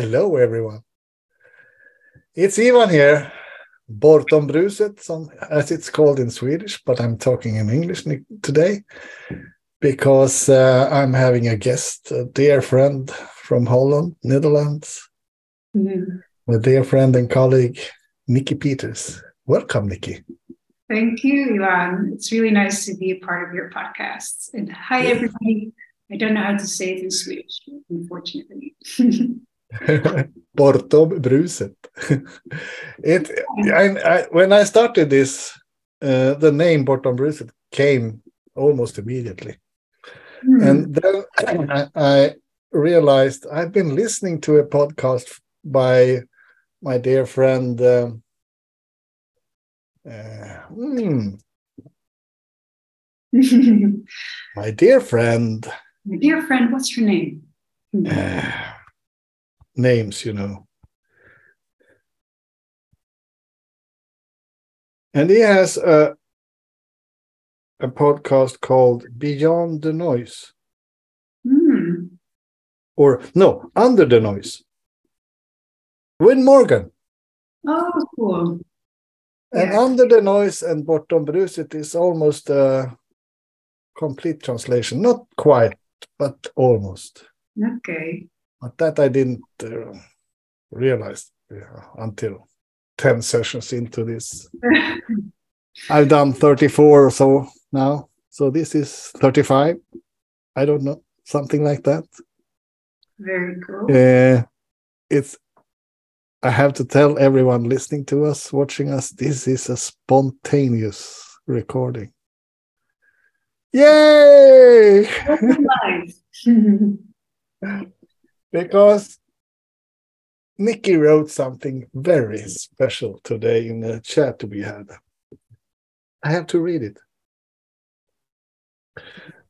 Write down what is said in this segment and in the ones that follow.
Hello, everyone. It's Ivan here, Bortom Bruset, as it's called in Swedish, but I'm talking in English today because uh, I'm having a guest, a dear friend from Holland, Netherlands, mm. a dear friend and colleague, Nicky Peeters. Welcome, Nicky. Thank you, Ivan. It's really nice to be a part of your podcast. And hi, everybody. I don't know how to say it in Swedish, unfortunately. Bortom bruset. it, I, I, when I started this, uh, the name Bortom bruset came almost immediately. Mm. And then I, I, realized I've been listening to a podcast by my dear friend. Um, uh, mm, my dear friend. My dear friend, what's your name? Uh, names, you know. And he has a, a podcast called Beyond the Noise. Mm. Or, no, Under the Noise. With Morgan. Oh, cool. And yeah. Under the Noise and Bortom Bruset is almost a complete translation. Not quite, but almost. Okay. But that I didn't uh, realize yeah, until 10 sessions into this. I've done 34 or so now. So this is 35. I don't know, something like that. Very cool. Uh, it's I have to tell everyone listening to us, watching us, this is a spontaneous recording. Yay! because Nicky wrote something very special today in the chat we had. I have to read it.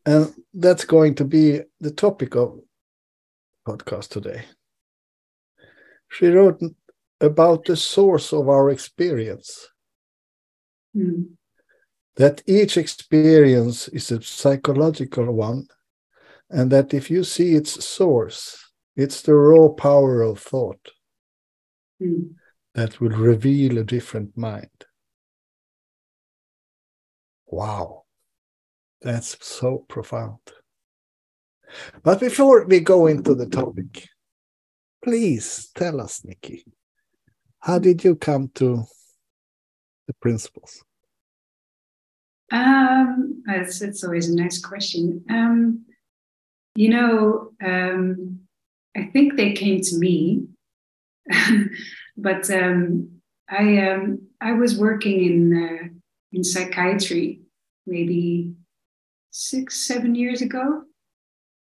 And that's going to be the topic of podcast today. She wrote about the source of our experience. Mm. That each experience is a psychological one, and that if you see its source, it's the raw power of thought mm. that will reveal a different mind. Wow, that's so profound. But before we go into the topic, please tell us, Nicky, how did you come to the principles? Um, it's, it's always a nice question. Um, you know, um, I think they came to me, but um, I um, I was working in uh, in psychiatry maybe six seven years ago.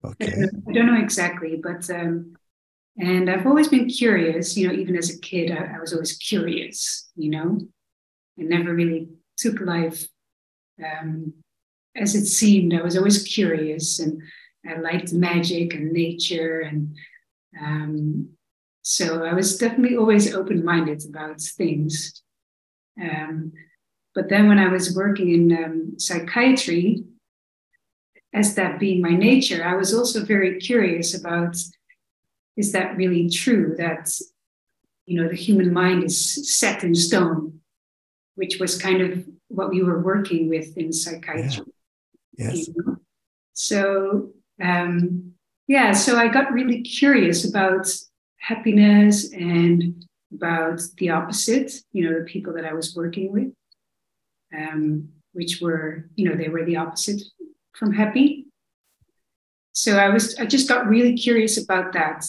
Okay. I don't know, I don't know exactly, but um, and I've always been curious. You know, even as a kid, I, I was always curious. You know, I never really took life um, as it seemed. I was always curious and I liked magic and nature and um, so I was definitely always open minded about things. Um, but then when I was working in um, psychiatry, as that being my nature, I was also very curious about is that really true that you know the human mind is set in stone, which was kind of what we were working with in psychiatry. Yeah. Yes. You know? So um, yeah, so I got really curious about happiness and about the opposite, you know, the people that I was working with, um, which were, you know, they were the opposite from happy. So I was, I just got really curious about that.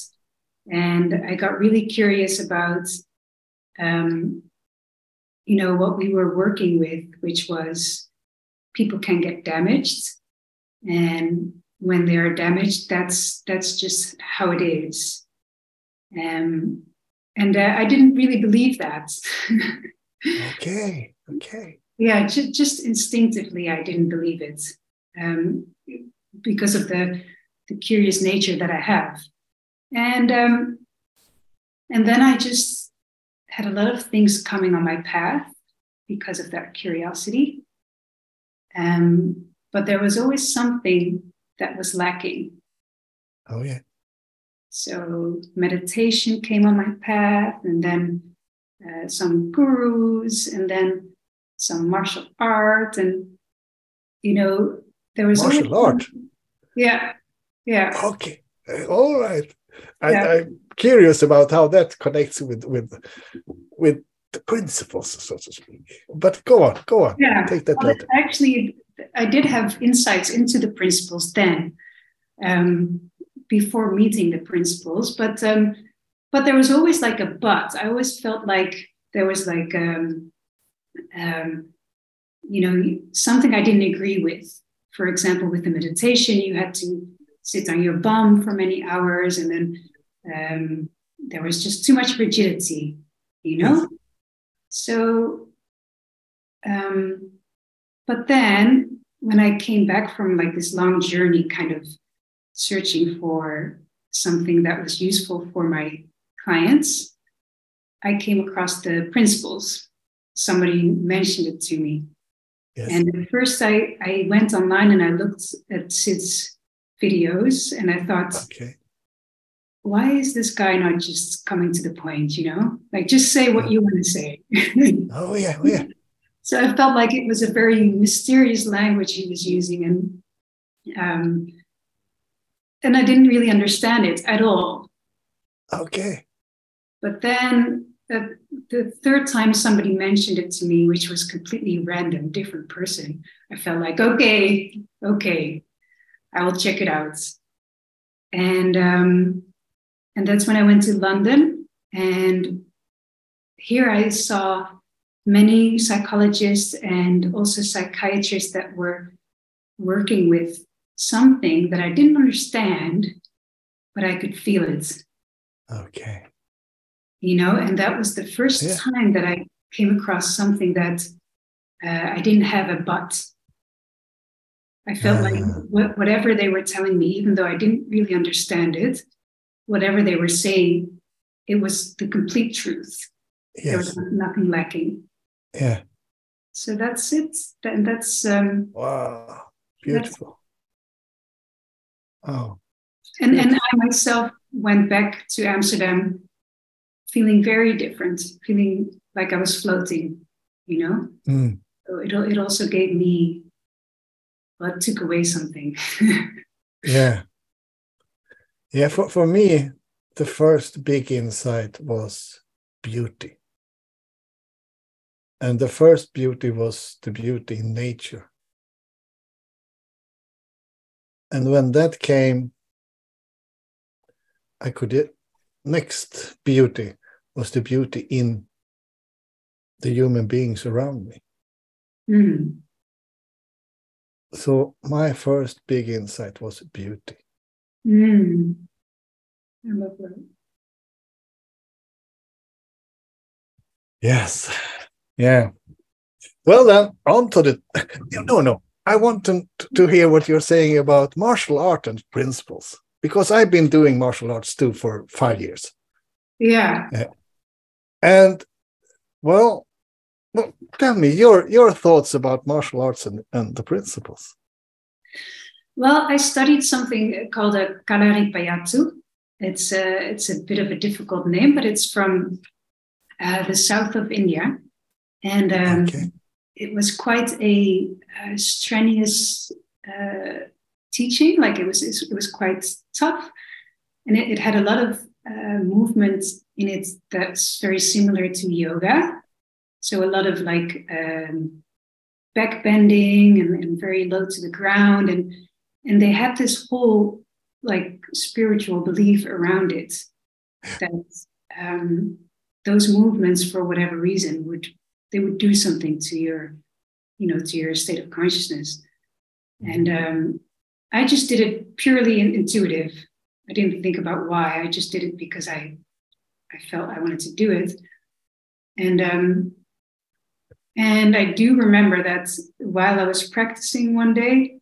And I got really curious about, um, you know, what we were working with, which was people can get damaged and when they are damaged, that's that's just how it is. Um, and uh, I didn't really believe that. okay, okay. Yeah, ju- just instinctively, I didn't believe it um, because of the, the curious nature that I have. And um, and then I just had a lot of things coming on my path because of that curiosity. Um, but there was always something that was lacking. Oh yeah. So meditation came on my path, and then uh, some gurus, and then some martial art, and you know there was martial always, art. Yeah, yeah. Okay, all right. I, Yeah. I'm curious about how that connects with with with the principles, so to speak. But go on, go on. Yeah. Take that Well, actually, I did have insights into the principles then, um, before meeting the principles. But um, but there was always like a but. I always felt like there was like um, um, you know something I didn't agree with. For example, with the meditation, you had to sit on your bum for many hours, and then um, there was just too much rigidity. You know, Yes. so. Um, but then when I came back from like this long journey, kind of searching for something that was useful for my clients, I came across the principles. Somebody mentioned it to me. Yes. And at first I, I went online and I looked at Syd's videos and I thought, okay. why is this guy not just coming to the point, you know? Like just say what you want to say. Oh yeah, oh, yeah. So I felt like it was a very mysterious language he was using, and um, and I didn't really understand it at all. Okay. But then uh, the third time somebody mentioned it to me, which was completely random, different person, I felt like, okay, okay, I will check it out. And um, and that's when I went to London, and here I saw many psychologists and also psychiatrists that were working with something that I didn't understand, but I could feel it Okay. you know and that was the first Yeah. time that i came across something that uh, i didn't have a but i felt like Ah. wha- whatever they were telling me even though i didn't really understand it whatever they were saying it was the complete truth there Yes. was nothing lacking Yeah. so that's it and that's um Wow. Beautiful. Oh. and and i myself went back to amsterdam feeling very different feeling like i was floating you know Mm. So it, it also gave me, well, took away something. Yeah. Yeah, for, for me, the first big insight was beauty. And the first beauty was the beauty in nature. And when that came, I could, next beauty was the beauty in the human beings around me. Mm. So my first big insight was beauty. Mm. I love that. Yes. Yeah. Well then, on to the no, no. I want to, to hear what you're saying about martial art and principles because I've been doing martial arts too for five years. Yeah. yeah. And well, well tell me your your thoughts about martial arts and, and the principles. Well, I studied something called a Kalaripayattu. It's a, it's a bit of a difficult name, but it's from uh, the south of India. And um, Okay. it was quite a, uh strenuous uh, teaching. Like it was, it was quite tough, and it, it had a lot of uh, movement in it that's very similar to yoga. So a lot of like um, back bending and, and very low to the ground, and and they had this whole like spiritual belief around it that um, those movements, for whatever reason, would they would do something to your you know to your state of consciousness and um, i just did it purely intuitive i didn't think about why i just did it because i I felt I wanted to do it. And um, and I do remember that while I was practicing one day,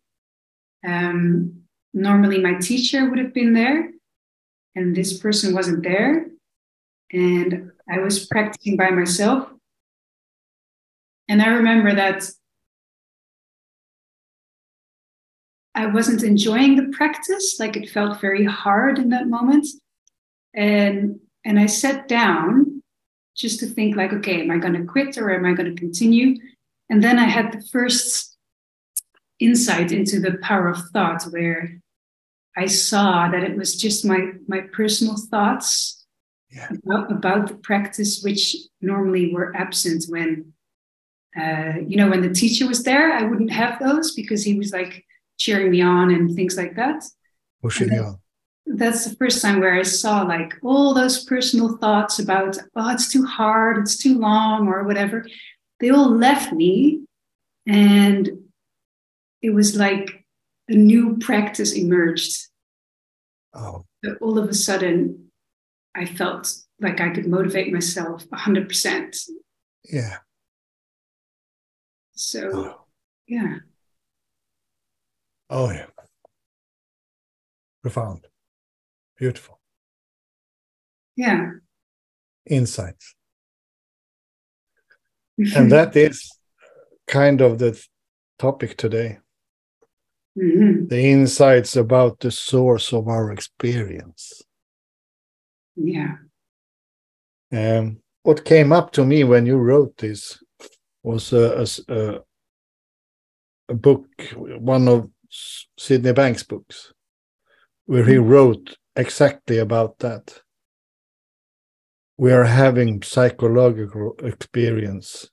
um, normally my teacher would have been there, and this person wasn't there. And I was practicing by myself. And I remember that I wasn't enjoying the practice, like it felt very hard in that moment. And and I sat down just to think like, okay, am I going to quit or am I going to continue? And then I had the first insight into the power of thought where I saw that it was just my my personal thoughts yeah. about, about the practice, which normally were absent when uh, you know when the teacher was there. I wouldn't have those because he was like cheering me on and things like that. Pushing you on. That's the first time where I saw like all those personal thoughts about oh it's too hard, it's too long, or whatever. They all left me, and it was like a new practice emerged. Oh. All of a sudden, I felt like I could motivate myself 100%. Yeah. So, oh. yeah. Oh, yeah. Profound. Beautiful. Yeah. Insights. and that is kind of the topic today. Mm-hmm. The insights about the source of our experience. Yeah. Um, what came up to me when you wrote this was a, a, a book, one of Sydney Banks' books, where he mm-hmm. wrote exactly about that. We are having psychological experience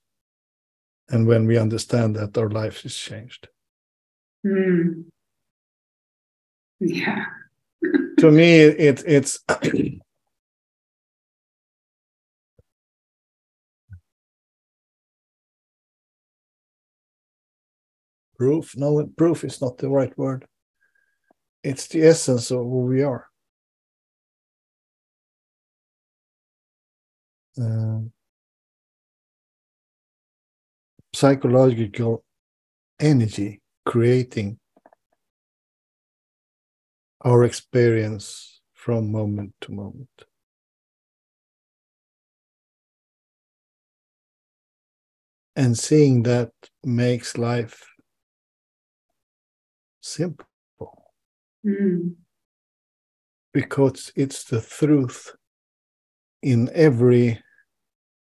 and when we understand that our life is changed mm. yeah to me it it's proof? No proof is not the right word. It's the essence of who we are. Uh, psychological energy creating our experience from moment to moment. And seeing that makes life simple. Mm. Because it's the truth in every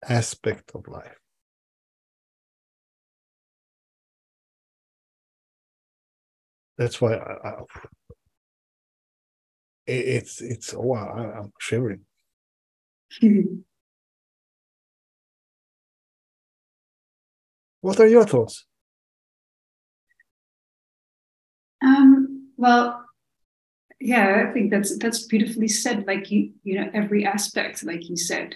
aspect of life. that's why I, I, it's it's oh I, am shivering. what are your thoughts? Um, well, yeah, I think that's that's beautifully said. Like you, you know, every aspect, like you said,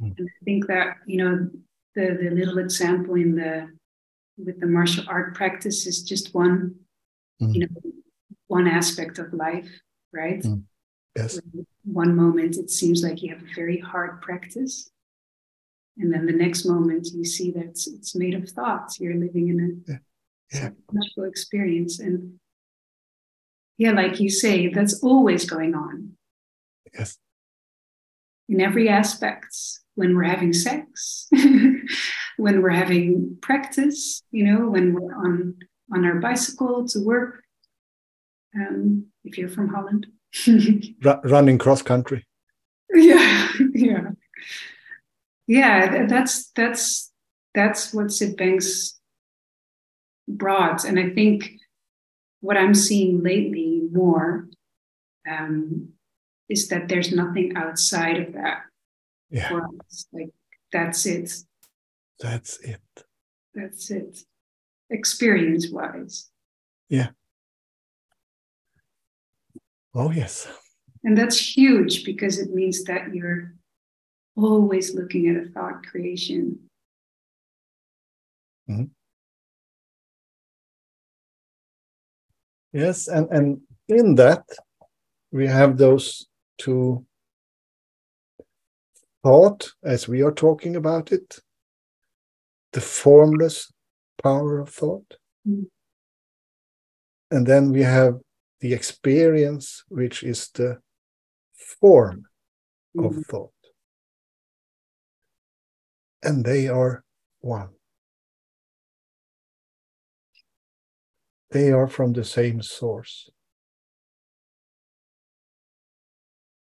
mm. and I think that you know the the little example in the with the martial art practice is just one mm. you know one aspect of life right mm. yes one moment it seems like you have a very hard practice and then the next moment you see that it's, it's made of thoughts you're living in a yeah. Yeah. experience and yeah like you say that's always going on yes in every aspect when we're having sex when we're having practice you know when we're on on our bicycle to work. Um, if you're from Holland, running cross country. Yeah, yeah, yeah. That's that's that's what Syd Banks brought, and I think what I'm seeing lately more um, is that there's nothing outside of that yeah. for us. Like that's it. That's it. That's it experience wise. Yeah. Oh, yes. And that's huge because it means that you're always looking at a thought creation. Mm-hmm. Yes, and, and in that, we have those two thought as we are talking about it, the formless power of thought. Mm. And then we have the experience, which is the form of Mm. thought. And they are one. They are from the same source.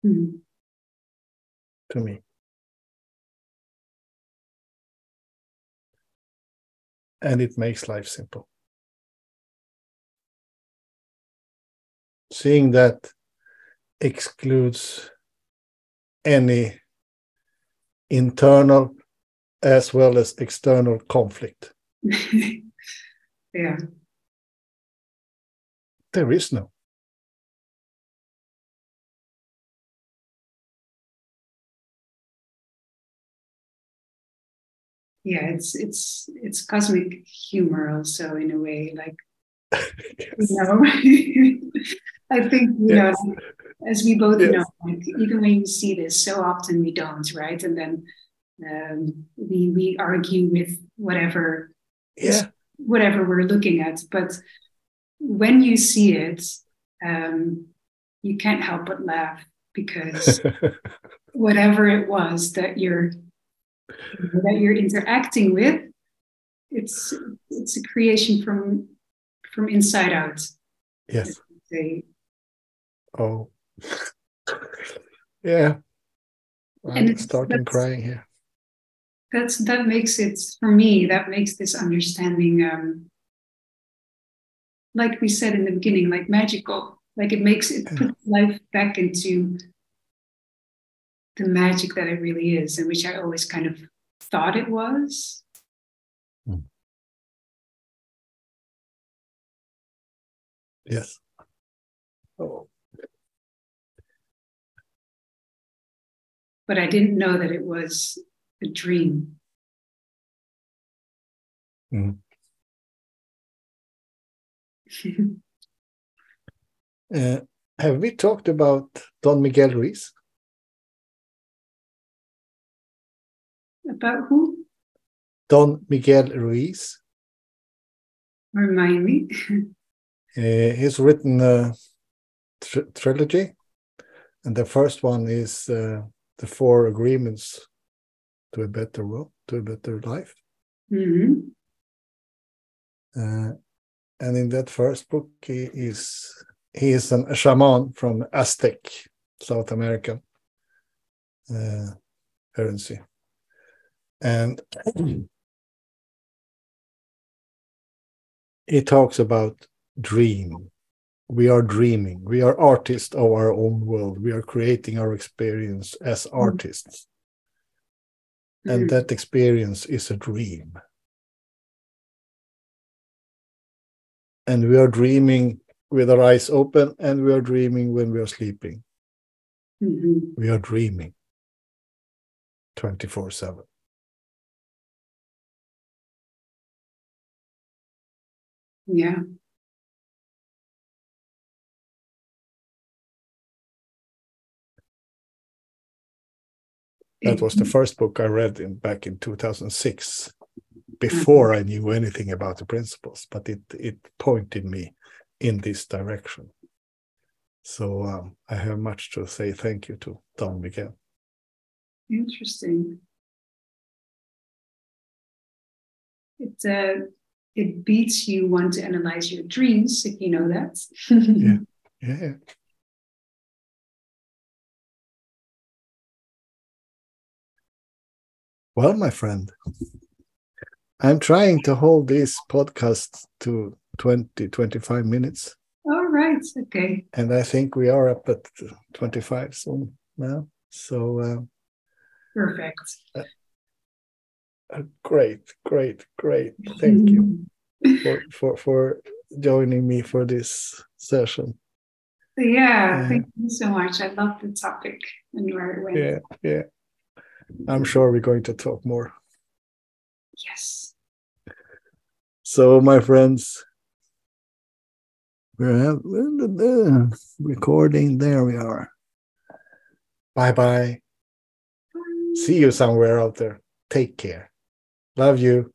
Mm. to me. And it makes life simple. Seeing that excludes any internal as well as external conflict. yeah. There is no. Yeah, it's it's it's cosmic humor also in a way, like you know. I think you Yes. know, as we both Yes. know, like even when you see this, so often we don't, right? And then um, we we argue with whatever Yeah, whatever we're looking at. But when you see it, um, you can't help but laugh because whatever it was that you're that you're interacting with, it's it's a creation from from inside out. yes. Oh, yeah. And I'm it's- starting crying here. that's that makes it for me. That makes this understanding, um, like we said in the beginning, like magical. Like it makes it Yeah. puts life back into the magic that it really is, and which I always kind of thought it was. Yes. Oh, But I didn't know that it was a dream. Mm. Uh, have we talked about Don Miguel Ruiz? About who? Don Miguel Ruiz. Remind me. Uh, he's written a tr- trilogy, and the first one is uh, the Four Agreements to a Better World, to a Better Life. hmm Uh, and in that first book, he is he is an, a shaman from Aztec, South America, uh, heresy, and he talks about dream. We are dreaming. We are artists of our own world. We are creating our experience as artists, and Mhm. that experience is a dream. And we are dreaming with our eyes open and we are dreaming when we are sleeping Mhm. we are dreaming 24 7 Yeah. that was the first book i read in back in 2006 before i knew anything about the principles but it it pointed me in this direction so um, i have much to say thank you to don miguel Interesting. It uh, it beats you want to analyze your dreams if you know that. Yeah. yeah Well, my friend, I'm trying to hold this podcast to 20, 25 minutes, All right. Okay. and I think we are up at 25 soon now. So, uh, Perfect. uh, great, great, great. Thank you for, for, for joining me for this session. Yeah. Uh, Thank you so much. I love the topic and where it went. Yeah, yeah. I'm sure we're going to talk more. Yes. So, my friends, we're have, uh, recording. There we are. Bye. Bye. See you somewhere out there. Take care. Love you.